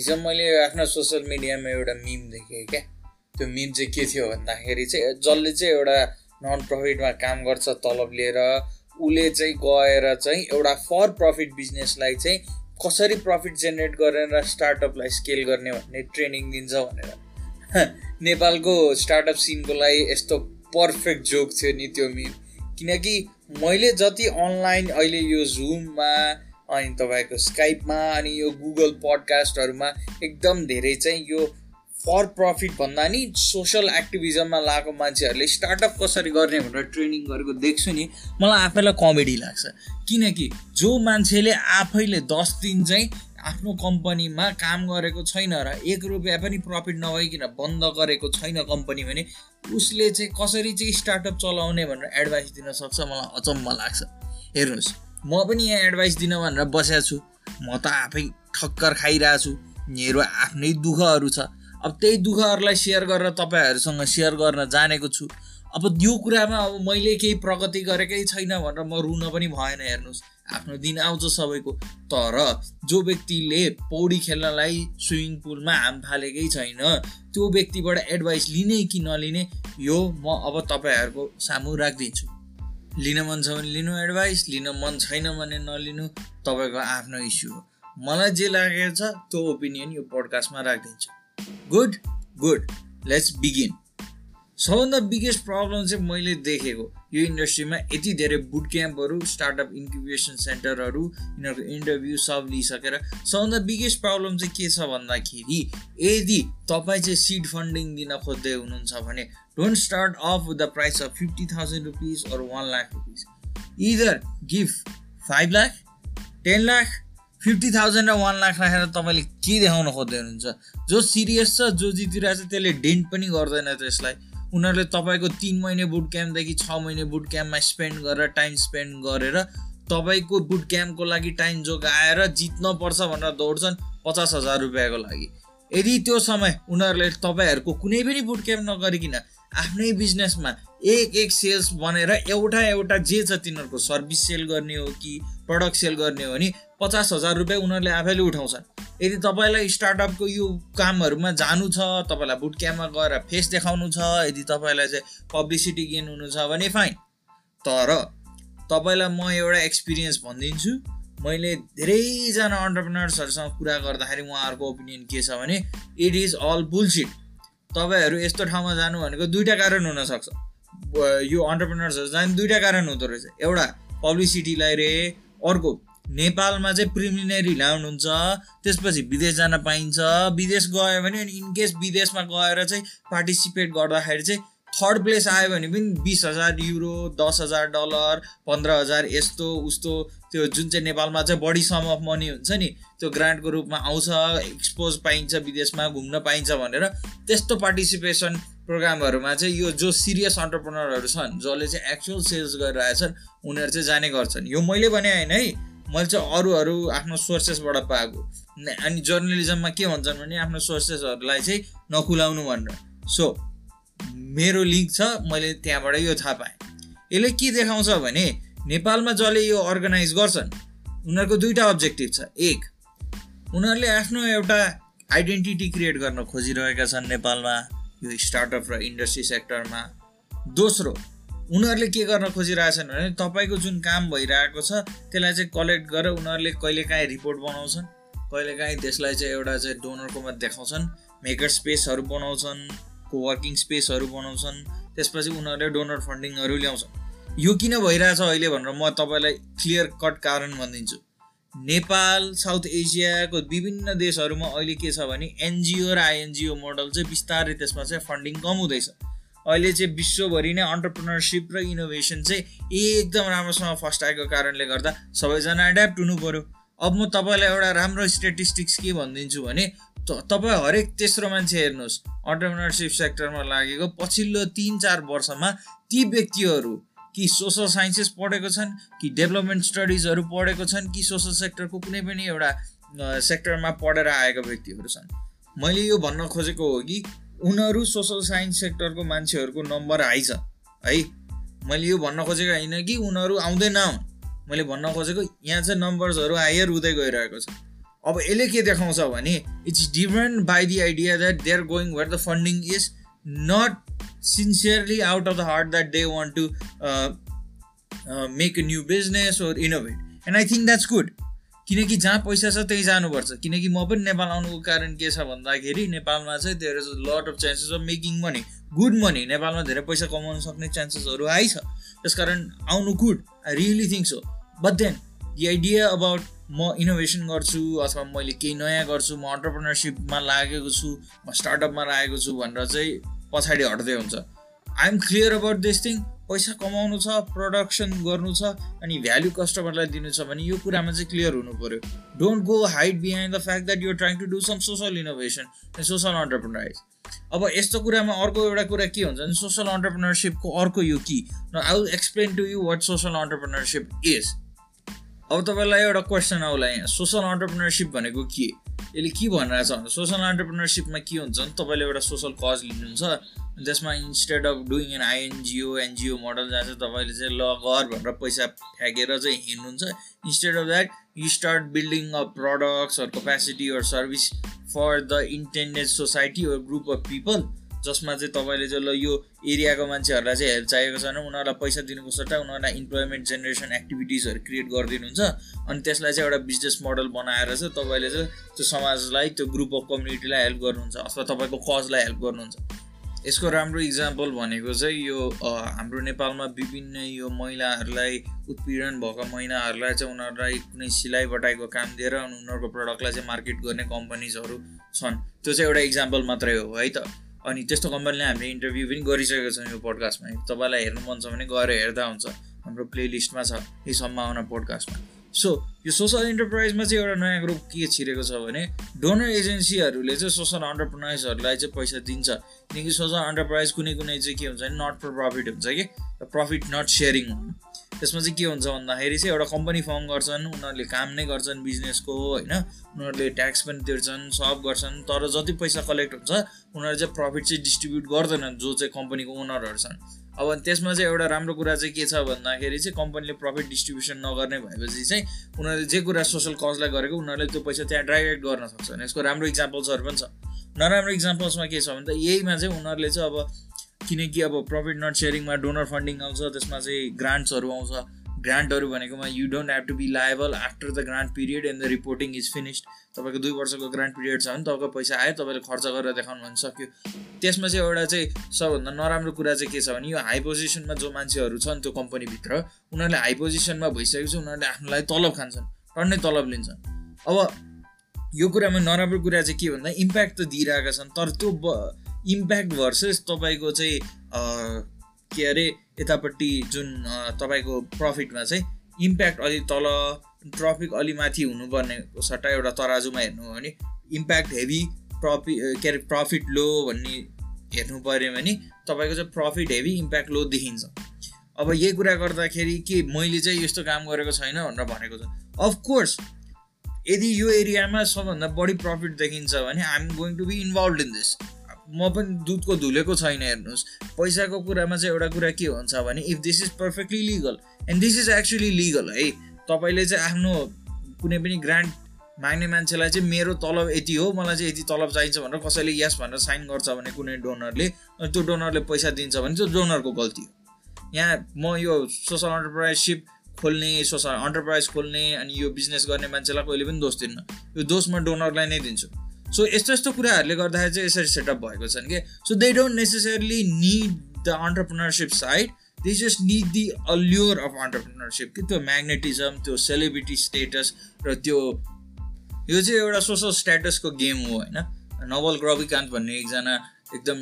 हिजो मैले आफ्नो सोसियल मिडियामा एउटा मिम देखेँ क्या। त्यो मिम चाहिँ के थियो भन्दाखेरि चाहिँ जसले चाहिँ एउटा नन प्रफिटमा काम गर्छ तलब लिएर उसले चाहिँ गएर चाहिँ एउटा फर प्रफिट बिजनेसलाई चाहिँ कसरी प्रफिट जेनेरेट गरेर स्टार्टअपलाई स्केल गर्ने भन्ने ट्रेनिङ दिन्छ भनेर। नेपालको स्टार्टअप सिनको लागि यस्तो पर्फेक्ट जोक थियो नि त्यो मिम। किनकि मैले जति अनलाइन अहिले यो जुममा अनि तपाईँको स्काइपमा अनि यो गुगल पडकास्टहरूमा एकदम धेरै चाहिँ यो फर प्रफिट भन्दा नि सोसल एक्टिभिजममा लगाएको मान्छेहरूले स्टार्टअप कसरी गर्ने भनेर ट्रेनिङ गरेको देख्छु नि मलाई आफैलाई कमेडी लाग्छ। किनकि जो मान्छेले आफैले दस दिन चाहिँ आफ्नो कम्पनीमा काम गरेको छैन र एक रुपियाँ पनि प्रफिट नभइकन बन्द गरेको छैन कम्पनी भने उसले चाहिँ कसरी चाहिँ स्टार्टअप चलाउने भनेर एडभाइस दिन सक्छ मलाई अचम्म लाग्छ। हेर्नुहोस्। म पनि यहाँ एडभाइस दिन भनेर बसेको छु। म त आफै ठक्कर खाइरहेको छु। मेरो आफ्नै दुःखहरू छ। अब त्यही दुःखहरूलाई सेयर गरेर तपाईँहरूसँग सेयर गर्न जानेको छु। अब यो कुरामा अब मैले केही प्रगति गरेकै छैन भनेर म रुन पनि भएन हेर्नुहोस्। आफ्नो दिन आउँछ सबैको। तर जो व्यक्तिले पौडी खेल्नलाई स्विमिङ पुलमा हाम फालेकै छैन त्यो व्यक्तिबाट एडभाइस लिने कि नलिने यो म अब तपाईँहरूको सामु राखिदिन्छु। लिन मन छ भने लिनु एडभाइस लिन मन छैन भने नलिनु तपाईँको आफ्नो इस्यु हो। मलाई जे लागेको छ त्यो ओपिनियन यो पोडकास्टमा राखिदिन्छु। गुड गुड लेट्स बिगिन सबभन्दा बिगेस्ट प्रब्लम चाहिँ मैले देखेको। यो इन्डस्ट्रीमा यति धेरै बुट क्याम्पहरू स्टार्टअप इन्क्युबेसन सेन्टरहरू यिनीहरूको इन्टरभ्यू सब लिइसकेर सबभन्दा बिगेस्ट प्रब्लम चाहिँ के छ भन्दाखेरि यदि तपाईँ चाहिँ सिड फन्डिङ दिन खोज्दै हुनुहुन्छ भने don't start of the price of fifty thousand rupees or one lakh rupees either gift five lakh ten lakh fifty thousand र वान लाख राखेर तपाईँले के देखाउन खोज्दै हुनुहुन्छ? जो सिरियस छ जो जितिरहेको छ त्यसले डेन्ट पनि गर्दैन त्यसलाई। उनीहरूले तपाईँको तिन महिने बुट क्याम्पदेखि छ महिने बुट क्याम्पमा स्पेन्ड गरेर टाइम स्पेन्ड गरेर तपाईँको बुट क्याम्पको लागि टाइम जोगाएर जित्न पर्छ भनेर दौड्छन् पचास हजार रुपियाँको लागि। यदि त्यो समय उनीहरूले तपाईँहरूको कुनै पनि बुट क्याम्प नगरिकन आफ्नै बिजनेसमा एक एक सेल्स बनेर एउटा एउटा जे छ तिनीहरूको सर्भिस सेल गर्ने हो कि प्रडक्ट सेल गर्ने हो भने पचास हजार रुपियाँ उनीहरूले आफैले उठाउँछन्। यदि तपाईँलाई स्टार्टअपको यो कामहरूमा जानु छ तपाईँलाई बुट क्याम्पमा गएर फेस देखाउनु छ यदि तपाईँलाई चाहिँ पब्लिसिटी गेन हुनु छ भने फाइन तर तपाईँलाई म एउटा एक्सपिरियन्स भनिदिन्छु। मैले धेरैजना अन्टरप्रिनर्सहरूसँग कुरा गर्दाखेरि उहाँहरूको ओपिनियन के छ भने इट इज अल बुलसिट तपाईँहरू यस्तो ठाउँमा जानु भनेको दुइटा कारण हुनसक्छ यो अन्टरप्रिनर्सहरू जानु दुइटा कारण हुँदो रहेछ। एउटा पब्लिसिटीलाई रे अर्को नेपालमा चाहिँ प्रिमिनेरी ल्याउनुहुन्छ त्यसपछि विदेश जान पाइन्छ। विदेश गयो भने अनि इनकेस विदेशमा गएर चाहिँ पार्टिसिपेट गर्दाखेरि चाहिँ थर्ड प्लेस आयो भने पनि बिस हजार युरो दस हजार डलर पन्ध्र हजार यस्तो उस्तो त्यो जुन चाहिँ नेपालमा चाहिँ बढी सम अफ मनी हुन्छ नि त्यो ग्रान्टको रूपमा आउँछ एक्सपोज पाइन्छ विदेशमा घुम्न पाइन्छ भनेर। त्यस्तो पार्टिसिपेसन प्रोग्रामहरूमा चाहिँ यो जो सिरियस अन्टरप्रोनरहरू छन् जसले चाहिँ एक्चुअल सेल्स गरिरहेछन् उनीहरू चाहिँ जाने गर्छन्। यो मैले भने होइन है। मैले चाहिँ अरूहरू आफ्नो सोर्सेसबाट पाएको। अनि जर्नलिजममा के भन्छन् भने आफ्नो सोर्सेसहरूलाई चाहिँ नखुलाउनु भनेर। सो मेरो लिङ्क छ मैले त्यहाँबाट यो थाहा पाएँ। यसले के देखाउँछ भने नेपालमा जसले यो अर्गनाइज गर्छन् उनीहरूको दुईवटा अब्जेक्टिभ छ। एक उनीहरूले आफ्नो एउटा आइडेन्टिटी क्रिएट गर्न खोजिरहेका छन् नेपालमा यो स्टार्टअप र इन्डस्ट्री सेक्टरमा दोस्रो उनीहरूले के गर्न खोजिरहेछन् भने तपाईँको जुन काम भइरहेको छ त्यसलाई चाहिँ कलेक्ट गरेर उनीहरूले कहिलेकाहीँ रिपोर्ट बनाउँछन्। कहिलेकाहीँ त्यसलाई चाहिँ एउटा चाहिँ डोनरकोमा देखाउँछन्। मेकर स्पेसहरू बनाउँछन् कोवर्किङ स्पेसहरू बनाउँछन्। त्यसपछि उनीहरूले डोनर फन्डिङहरू ल्याउँछन्। यो किन भइरहेछ अहिले भनेर म तपाईँलाई क्लियर कट कारण भनिदिन्छु। नेपाल साउथ एसियाको विभिन्न देशहरूमा अहिले के छ भने एनजिओ र आइएनजिओ मोडल चाहिँ बिस्तारै त्यसमा चाहिँ फन्डिङ कम हुँदैछ। अहिले चाहिँ विश्वभरि नै अन्टरप्रिनरसिप र इनोभेसन चाहिँ एकदम राम्रोसँग फर्स्ट आएको कारणले गर्दा सबैजना एड्याप्ट हुनु पऱ्यो अब म तपाईँलाई एउटा राम्रो स्टेटिस्टिक्स के भनिदिन्छु भने तपाईँ हरेक तेस्रो मान्छे हेर्नुहोस् अन्टरप्रिनरसिप सेक्टरमा लागेको पछिल्लो तिन चार वर्षमा ती व्यक्तिहरू कि सोसल साइन्सेस पढेको छन् कि डेभलपमेन्ट स्टडिजहरू पढेको छन् कि सोसल सेक्टरको कुनै पनि एउटा सेक्टरमा पढेर आएको व्यक्तिहरू छन्। मैले यो भन्न खोजेको हो कि उनीहरू सोसल साइन्स सेक्टरको मान्छेहरूको नम्बर हाई छ है? मैले यो भन्न खोजेको होइन कि उनीहरू आउँदैन। मैले भन्न खोजेको यहाँ चाहिँ नम्बर्सहरू हायर हुँदै गइरहेको छ। अब यसले के देखाउँछ भने it's different by the idea that they are going where the funding is not sincerely out of the heart that they want to make a new business or innovate and I think that's good किनकि जहाँ पैसा छ त्यहीँ जानुपर्छ। किनकि म पनि नेपाल आउनुको कारण के छ भन्दाखेरि नेपालमा चाहिँ there is lot of chances of making money good money नेपालमा धेरै पैसा कमाउन सक्ने चान्सेसहरू हाई छ। त्यसकारण आउनु good I really think so but then the idea about म इनोभेसन गर्छु अथवा मैले केही नयाँ गर्छु म अन्टरप्रिनरसिपमा लागेको छु म स्टार्टअपमा लागेको छु भनेर चाहिँ पछाडि हट्दै हुन्छ। I am clear about this thing पैसा कमाउनु छ प्रडक्सन गर्नु छ अनि भ्याल्यु कस्टमरलाई दिनु छ भने यो कुरामा चाहिँ क्लियर हुनु पऱ्यो don't go hide behind the fact that you're trying to do some social innovation and social enterprise अब यस्तो कुरामा अर्को एउटा कुरा के हुन्छ भने सोसल अन्टरप्रिनरसिपको अर्को यो कि? I will explain to you what social entrepreneurship is अब तपाईँलाई एउटा क्वेसन आउला यहाँ। सोसल अन्टरप्रिनरसिप भनेको के? यसले के भनिरहेछ भने सोसल अन्टरप्रिनरसिपमा के हुन्छ भने तपाईँले एउटा सोसल कज लिनुहुन्छ। जसमा instead of doing an INGO NGO model जहाँ चाहिँ तपाईँले चाहिँ ल गर भनेर पैसा फ्याँकेर चाहिँ हिँड्नुहुन्छ। Instead of that you start building a products or capacity or service for the intended society or group of people जसमा चाहिँ तपाईँले चाहिँ ल यो एरियाको मान्छेहरूलाई चाहिँ हेल्प चाहिएको छैन उनीहरूलाई पैसा दिनुको सट्टा उनीहरूलाई इम्प्लोइमेन्ट जेनेरेसन एक्टिभिटिजहरू क्रिएट गरिदिनुहुन्छ। अनि त्यसलाई चाहिँ एउटा बिजनेस मोडल बनाएर चाहिँ तपाईँले चाहिँ त्यो समाजलाई त्यो ग्रुप अफ कम्युनिटीलाई हेल्प गर्नुहुन्छ अथवा तपाईँको कजलाई हेल्प गर्नुहुन्छ। यसको राम्रो इक्जाम्पल भनेको चाहिँ यो हाम्रो नेपालमा विभिन्न यो महिलाहरूलाई उत्पीडन भएका महिलाहरूलाई चाहिँ उनीहरूलाई कुनै सिलाइ बटाइको काम दिएर अनि उनीहरूको प्रडक्टलाई चाहिँ मार्केट गर्ने कम्पनीजहरू छन्। त्यो चाहिँ एउटा इक्जाम्पल मात्रै हो है त? अनि त्यस्तो कम्पनीले हामीले इन्टरभ्यू पनि गरिसकेको छौँ यो पोडकास्टमा तपाईँलाई हेर्नु मन छ भने गएर हेर्दा हुन्छ। हाम्रो प्लेलिस्टमा छ यी सम्भावना पोडकास्टमा सो यो सोसल इन्टरप्राइजमा चाहिँ एउटा नयाँ ग्रुप के छिरेको छ भने डोनर एजेन्सीहरूले चाहिँ सोसल अन्टरप्राइजहरूलाई चाहिँ पैसा दिन्छ। किनकि सोसल अन्टरप्राइज कुनै कुनै चाहिँ के हुन्छ भने नट फर प्रफिट हुन्छ कि। प्रफिट नट सेयरिङ त्यसमा चाहिँ के हुन्छ भन्दाखेरि चाहिँ एउटा कम्पनी फर्म गर्छन् उनीहरूले काम नै गर्छन् बिजनेसको होइन? उनीहरूले ट्याक्स पनि तिर्छन् सब गर्छन् तर जति पैसा कलेक्ट हुन्छ उनीहरूले चाहिँ प्रफिट चाहिँ डिस्ट्रिब्युट गर्दैनन् जो चाहिँ कम्पनीको ओनरहरू छन्। अब त्यसमा चाहिँ एउटा राम्रो कुरा चाहिँ के छ भन्दाखेरि चाहिँ कम्पनीले प्रफिट डिस्ट्रिब्युसन नगर्ने भएपछि चाहिँ उनीहरूले जे कुरा सोसल कजलाई गरेको उनीहरूले त्यो पैसा त्यहाँ डाइरेक्ट गर्न सक्छन् यसको राम्रो इक्जाम्पल्सहरू पनि छ। नराम्रो इक्जाम्पल्समा के छ भने त यहीमा चाहिँ उनीहरूले चाहिँ अब किनकि अब प्रफिट नट सेयरिङमा डोनर फन्डिङ आउँछ त्यसमा चाहिँ ग्रान्ट्सहरू आउँछ। ग्रान्टहरू भनेकोमा you don't have to be liable after the grant period and the reporting is finished तपाईँको दुई वर्षको ग्रान्ट पिरियड छ भने तपाईँको पैसा आयो तपाईँले खर्च गरेर देखाउनु भने सक्यो। त्यसमा चाहिँ एउटा चाहिँ सबभन्दा नराम्रो कुरा चाहिँ के छ भने यो हाई पोजिसनमा जो मान्छेहरू छन् त्यो कम्पनीभित्र उनीहरूले हाई पोजिसनमा भइसकेपछि उनीहरूले आफ्नो तलब खान्छन् टन्नै तलब लिन्छन्। अब यो कुरामा नराम्रो कुरा चाहिँ के भन्दा इम्प्याक्ट त दिइरहेका छन् तर त्यो इम्प्याक्ट भर्सेस तपाईँको चाहिँ के अरे यतापट्टि जुन तपाईँको प्रफिटमा चाहिँ इम्प्याक्ट अलि तल ट्रफिक अलि माथि हुनुपर्ने सट्टा एउटा तराजुमा हेर्नु हो भने इम्प्याक्ट हेभी प्रफि के अरे प्रफिट लो भन्ने हेर्नु पऱ्यो भने तपाईँको चाहिँ प्रफिट हेभी इम्प्याक्ट लो देखिन्छ। अब यही कुरा गर्दाखेरि के मैले चाहिँ यस्तो काम गरेको छैन भनेर भनेको छ। अफकोर्स यदि यो एरियामा सबभन्दा बढी प्रफिट देखिन्छ भने I am going to be involve in this म पनि दुधको धुलेको छैन हेर्नुहोस्। पैसाको कुरामा चाहिँ एउटा कुरा के हुन्छ भने if this is perfectly legal and this is actually legal है तपाईँले चाहिँ आफ्नो कुनै पनि ग्रान्ट माग्ने मान्छेलाई चाहिँ मेरो तलब यति हो मलाई चाहिँ यति तलब चाहिन्छ भनेर कसैले यस भनेर साइन गर्छ भने कुनै डोनरले त्यो डोनरले पैसा दिन्छ भने त्यो डोनरको गल्ती हो। यहाँ म यो सोसल अन्टरप्राइजसिप खोल्ने सोसल अन्टरप्राइज खोल्ने अनि यो बिजनेस गर्ने मान्छेलाई कहिले पनि दोष दिन्न। यो दोष म डोनरलाई नै दिन्छु। सो यस्तो यस्तो कुराहरूले गर्दाखेरि चाहिँ यसरी सेटअप भएको छन् कि so they don't necessarily need the entrepreneurship side they just need the allure of entrepreneurship कि त्यो म्याग्नेटिजम त्यो सेलिब्रिटी स्टेटस र त्यो यो चाहिँ एउटा सोसल स्ट्याटसको गेम हो होइन नवल ग्रविकान्त भन्ने एकजना एकदम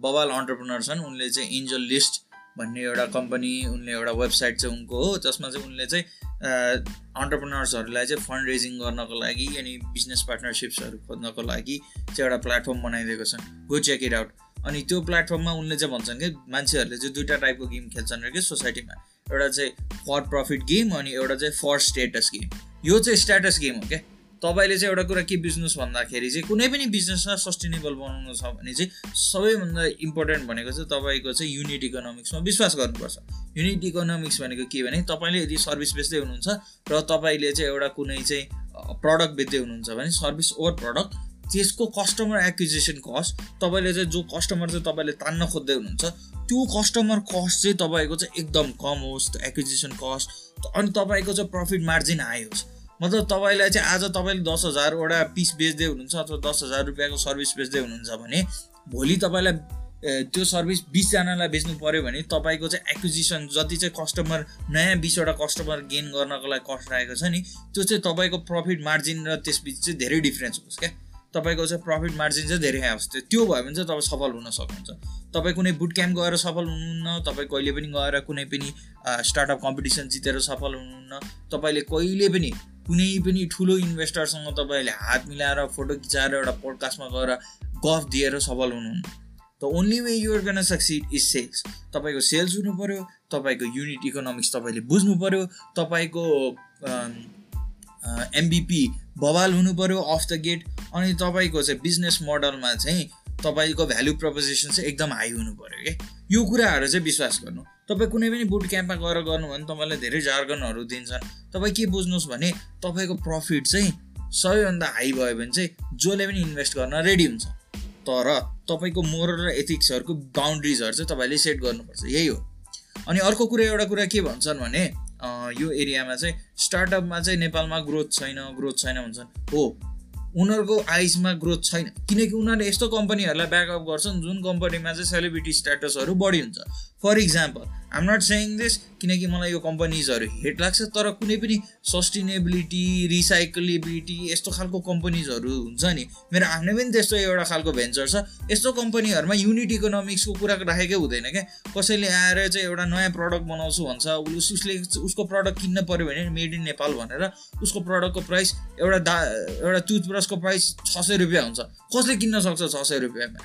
बबाल अन्टरप्रिनर छन् उनले चाहिँ एन्जल लिस्ट भन्ने एउटा कम्पनी उनले एउटा वेबसाइट चाहिँ उनको हो जसमा चाहिँ उनले चाहिँ अन्टरप्रिनर्सहरूलाई चाहिँ फन्ड रेजिङ गर्नको लागि अनि बिजनेस पार्टनरसिप्सहरू खोज्नको लागि चाहिँ एउटा प्लेटफर्म बनाइदिएको छन्। गो चेक इट आउट अनि त्यो प्लेटफर्ममा उनले चाहिँ भन्छन् कि मान्छेहरूले चाहिँ दुइटा टाइपको गेम खेल्छन् र कि सोसाइटीमा एउटा चाहिँ फर प्रफिट गेम अनि एउटा चाहिँ फर स्टेटस गेम यो चाहिँ स्ट्याटस गेम हो क्या तपाईँले चाहिँ एउटा कुरा के बुझ्नुहोस् भन्दाखेरि चाहिँ कुनै पनि बिजनेसमा सस्टेनेबल बनाउनु छ भने चाहिँ सबैभन्दा इम्पोर्टेन्ट भनेको चाहिँ तपाईँको चाहिँ युनिट इकोनोमिक्समा विश्वास गर्नुपर्छ। युनिट इकोनोमिक्स भनेको के भने तपाईँले यदि सर्भिस बेच्दै हुनुहुन्छ र तपाईँले चाहिँ एउटा कुनै चाहिँ प्रडक्ट बेच्दै हुनुहुन्छ भने सर्भिस ओभर प्रडक्ट त्यसको कस्टमर एक्विजिसन कस्ट तपाईँले चाहिँ जो कस्टमर चाहिँ तपाईँले तान्न खोज्दै हुनुहुन्छ त्यो कस्टमर कस्ट चाहिँ तपाईँको चाहिँ एकदम कम होस् एक्विजिसन कस्ट अनि तपाईँको चाहिँ प्रफिट मार्जिन हाई होस्। मतलब तपाईँलाई चाहिँ आज तपाईँले दस हजारवटा पिस बेच्दै हुनुहुन्छ अथवा दस हजार रुपियाँको सर्भिस बेच्दै हुनुहुन्छ भने भोलि तपाईँलाई त्यो सर्भिस बिसजनालाई बेच्नु पऱ्यो भने तपाईँको चाहिँ एक्विजिसन जति चाहिँ कस्टमर नयाँ बिसवटा कस्टमर गेन गर्नको लागि कस्ट राखेको छ नि त्यो चाहिँ तपाईँको प्रफिट मार्जिन र त्यसबिच चाहिँ धेरै डिफ्रेन्स होस् क्या। तपाईँको चाहिँ प्रफिट मार्जिन चाहिँ धेरै आओस् त्यो भयो भने चाहिँ तपाईँ सफल हुन सक्नुहुन्छ। तपाईँ कुनै बुट क्याम्प गएर सफल हुनुहुन्न तपाईँ कहिले पनि गएर कुनै पनि स्टार्टअप कम्पिटिसन जितेर सफल हुनुहुन्न तपाईँले कहिले पनि कुनै पनि ठुलो इन्भेस्टरसँग तपाईँले हात मिलाएर फोटो खिचाएर एउटा पोडकास्टमा गएर गफ दिएर सफल हुनुहुन्न। The only way you're gonna succeed is sales तपाईँको सेल्स हुनु पऱ्यो तपाईँको युनिट इकोनोमिक्स तपाईँले बुझ्नु पऱ्यो तपाईँको एमबिपी बवाल हुनु पऱ्यो अफ द गेट अनि तपाईँको चाहिँ बिजनेस मोडलमा चाहिँ तपाईँको भ्यालु प्रपोजिसन चाहिँ एकदम हाई हुनु पऱ्यो क्या यो कुराहरू चाहिँ विश्वास गर्नु। तपाईँ कुनै पनि बुट क्याम्पमा गएर गर्नु भने तपाईँलाई धेरै जार्गनहरू दिन्छन्। तपाईँ के बुझ्नुहोस् भने तपाईँको प्रफिट चाहिँ सबैभन्दा हाई भयो भने चाहिँ जसले पनि इन्भेस्ट गर्न रेडी हुन्छ। तर तपाईँको मोरल र एथिक्सहरूको बााउन्ड्रिजहरू चाहिँ तपाईँले सेट गर्नुपर्छ यही हो। अनि अर्को कुरा एउटा कुरा के भन्छन् भने यो एरियामा चाहिँ स्टार्टअपमा चाहिँ नेपालमा ग्रोथ छैन ग्रोथ छैन भन्छन्। हो उनीहरूको आइसमा ग्रोथ छैन। किनकि उनीहरूले यस्तो कम्पनीहरूलाई ब्याकअप गर्छन् जुन कम्पनीमा चाहिँ सेलिब्रिटी स्ट्याटसहरू बढी हुन्छ। For example I'm not saying this किनकि मलाई यो कम्पनीजहरू हेट लाग्छ तर कुनै पनि सस्टेनेबिलिटी रिसाइकलेबिलिटी यस्तो खालको कम्पनीजहरू हुन्छ नि। मेरो आफ्नै पनि त्यस्तो एउटा खालको भेन्चर छ। यस्तो कम्पनीहरूमा युनिट इकोनोमिक्सको कुरा राखेकै हुँदैन क्या। कसैले आएर चाहिँ एउटा नयाँ प्रडक्ट बनाउँछु भन्छ उसले उसको प्रडक्ट किन्न पऱ्यो भने मेड इन नेपाल भनेर उसको प्रडक्टको प्राइस एउटा दा एउटा टुथब्रसको प्राइस छ सय रुपियाँ हुन्छ। कसले किन्न सक्छ छ सय रुपियाँमा?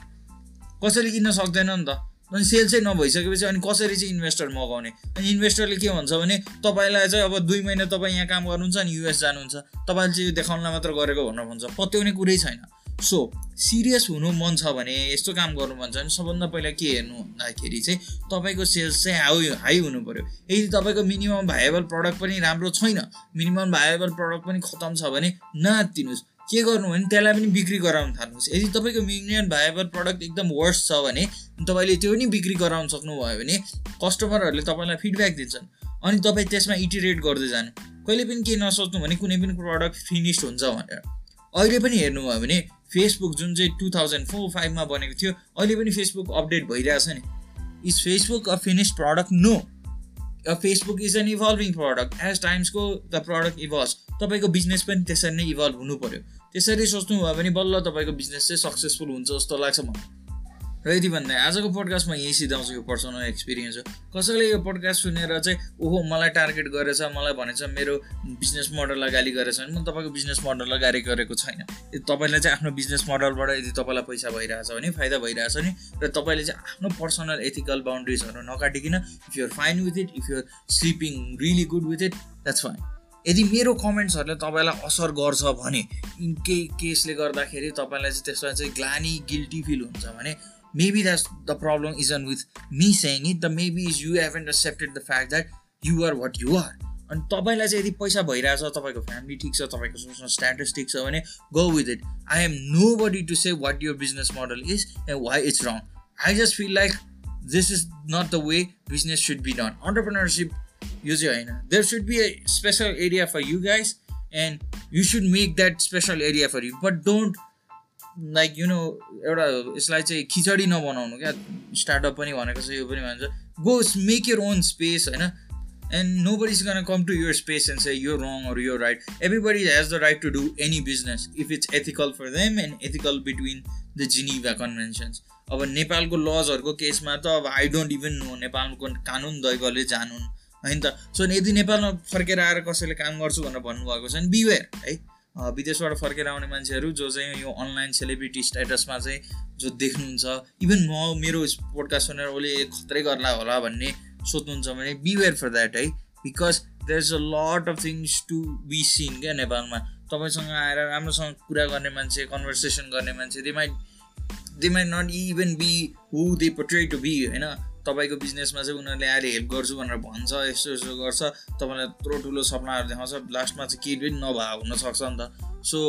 कसैले किन्न सक्दैन नि त। अनि सेल चाहिँ नभइसकेपछि अनि कसरी चाहिँ इन्भेस्टर मगाउने? अनि इन्भेस्टरले के भन्छ भने तपाईँलाई चाहिँ अब दुई महिना तपाईँ यहाँ काम गर्नुहुन्छ अनि युएस जानुहुन्छ। तपाईँले चाहिँ यो देखाउनलाई मात्र गरेको भनेर भन्छ। पत्याउने कुरै छैन। सो सिरियस हुनु मन छ भने यस्तो काम गर्नु मन छ भने सबभन्दा पहिला के हेर्नु भन्दाखेरि चाहिँ तपाईँको सेल्स चाहिँ हाई हाई हुनु पऱ्यो यदि तपाईँको मिनिमम भाइएबल प्रडक्ट पनि राम्रो छैन मिनिमम भाइएबल प्रडक्ट पनि खतम छ भने नआत्तिनुहोस् के गर्नु भने त्यसलाई पनि बिक्री गराउन थाल्नुहोस्। यदि तपाईँको मिनिमम भाइएबल प्रडक्ट एकदम वर्स छ भने तपाईँले त्यो पनि बिक्री गराउन सक्नुभयो भने कस्टमरहरूले तपाईँलाई फिडब्याक दिन्छन् अनि तपाईँ त्यसमा इटिरेट गर्दै जानु। कहिले पनि केही नसोच्नु भने कुनै पनि प्रडक्ट फिनिस्ड हुन्छ भनेर। अहिले पनि हेर्नुभयो भने फेसबुक जुन चाहिँ टु थाउजन्ड फोर फाइभमा बनेको थियो अहिले पनि फेसबुक अपडेट भइरहेछ नि। Is Facebook a finished product no Facebook is an evolving product as टाइम्सको the product evolve तपाईँको बिजनेस पनि त्यसरी नै इभल्भ हुनु पऱ्यो त्यसरी सोच्नुभयो भने बल्ल तपाईँको बिजनेस चाहिँ सक्सेसफुल हुन्छ जस्तो लाग्छ मलाई। र यति भन्दा आजको पोडकास्टमा यही सिधाउँछु यो पर्सनल एक्सपिरियन्स हो। कसैले यो पोडकास्ट सुनेर चाहिँ ओहो मलाई टार्गेट गरेछ मलाई भनेछ मेरो बिजनेस मोडललाई गाली गरेछ भने म तपाईँको बिजनेस मोडललाई गाली गरेको छैन। तपाईँलाई चाहिँ आफ्नो बिजनेस मोडलबाट यदि तपाईँलाई पैसा भइरहेछ भने फाइदा भइरहेछ भने र तपाईँले चाहिँ आफ्नो पर्सनल एथिकल बााउन्ड्रिजहरू नकाटिकन if you're fine with it if you're sleeping really good with it that's fine यदि मेरो कमेन्ट्सहरूले तपाईँलाई असर गर्छ भने केही केसले गर्दाखेरि तपाईँलाई चाहिँ त्यसमा चाहिँ ग्लानी गिल्टी फिल हुन्छ भने maybe that's the problem isn't with me saying it the maybe is you haven't accepted the fact that you are what you are अनि तपाईँलाई चाहिँ यदि पैसा भइरहेछ तपाईँको फ्यामिली ठिक छ तपाईँको सोच्न स्ट्याटस ठिक छ भने go with it I am nobody to say what your business model is and why it's wrong I just feel like this is not the way business should be done entrepreneurship यो चाहिँ होइन there should be a special area for you guys and you should make that special area for you but don't like you know एउटा यसलाई चाहिँ खिचडी नबनाउनु क्या। Startup पनि भनेको छ यो पनि भन्छ। Go make your own space होइन? And nobody is gonna come to your space and say यो रङ अर यो right everybody has the right to do any business if it's ethical for them and ethical between the Geneva conventions अब नेपालको लजहरूको केसमा त अब I don't even no नेपालको कानुन दैवले जानुन् होइन त? सो यदि नेपालमा फर्केर आएर कसैले काम गर्छु भनेर भन्नुभएको छ भने बिवेयर है? विदेशबाट फर्केर आउने मान्छेहरू जो चाहिँ यो अनलाइन सेलिब्रिटी स्ट्याटसमा चाहिँ जो देख्नुहुन्छ इभन म मेरो पोडकास्ट सुनेर उसले खत्रै गर्ला होला भन्ने सोध्नुहुन्छ भने बिवेयर फर द्याट है। Because there is a lot of things to be seen क्या नेपालमा। तपाईँसँग आएर राम्रोसँग कुरा गर्ने मान्छे कन्भर्सेसन गर्ने मान्छे they might they might not even be who they portray to be होइन। तपाईँको बिजनेसमा चाहिँ उनीहरूले आएर हेल्प गर्छु भनेर भन्छ यस्तो यस्तो गर्छ। तपाईँलाई यत्रो ठुलो सपनाहरू देखाउँछ। लास्टमा चाहिँ केही पनि नभएको हुनसक्छ नि त। सो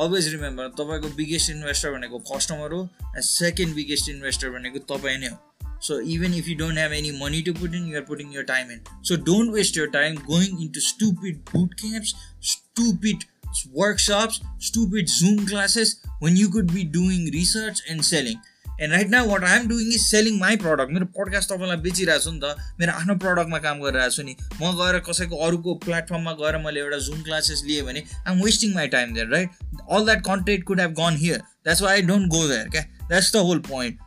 अलवेज रिमेम्बर तपाईँको बिगेस्ट इन्भेस्टर भनेको कस्टमर हो एन्ड सेकेन्ड बिगेस्ट इन्भेस्टर भनेको तपाईँ नै हो। So even if you don't have any money to put in you're putting your time in so don't waste your time going into stupid boot camps stupid workshops, stupid Zoom classes when you could be doing research and selling. And right now what I'm doing is selling my product मेरो podcast तपाईँलाई बेचिरहेको छु नि त। मेरो आफ्नो प्रडक्टमा काम गरिरहेको छु नि। म गएर कसैको अरूको प्लेटफर्ममा गएर मैले एउटा जुम क्लासेस लिएँ भने I'm wasting my time there right all that content could have gone here that's why I don't go there क्या that's the whole point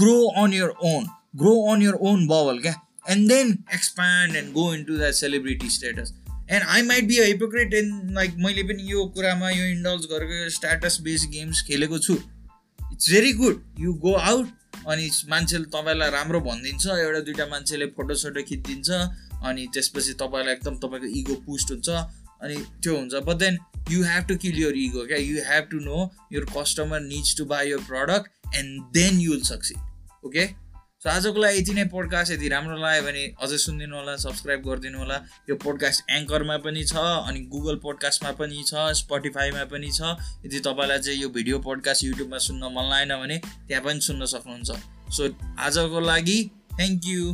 grow on your own grow on your own bubble क्या and then expand and go in to that celebrity status and I might be a hypocrite in like मैले पनि यो कुरामा यो इन्डल्स गरेको status based games खेलेको छु। It's very good you go out अनि मान्छेले तपाईँलाई राम्रो भनिदिन्छ एउटा दुइटा मान्छेले फोटोसोटो खिचिदिन्छ अनि त्यसपछि तपाईँलाई एकदम तपाईँको इगो पुस्ट हुन्छ अनि त्यो हुन्छ। But then you have to kill your ego क्या you have to know your customer needs to buy your product and then you will succeed okay so आजको लागि यति नै पोडकास्ट यदि राम्रो लाग्यो भने अझै सुनिदिनु होला सब्सक्राइब गरिदिनु होला यो पोडकास्ट एङ्करमा पनि छ अनि गुगल पोडकास्टमा पनि छ स्पोटिफाईमा पनि छ। यदि तपाईँलाई चाहिँ यो भिडियो पोडकास्ट युट्युबमा सुन्न मन लागेन भने त्यहाँ पनि सुन्न सक्नुहुन्छ। सो आजको लागि थ्याङ्क यू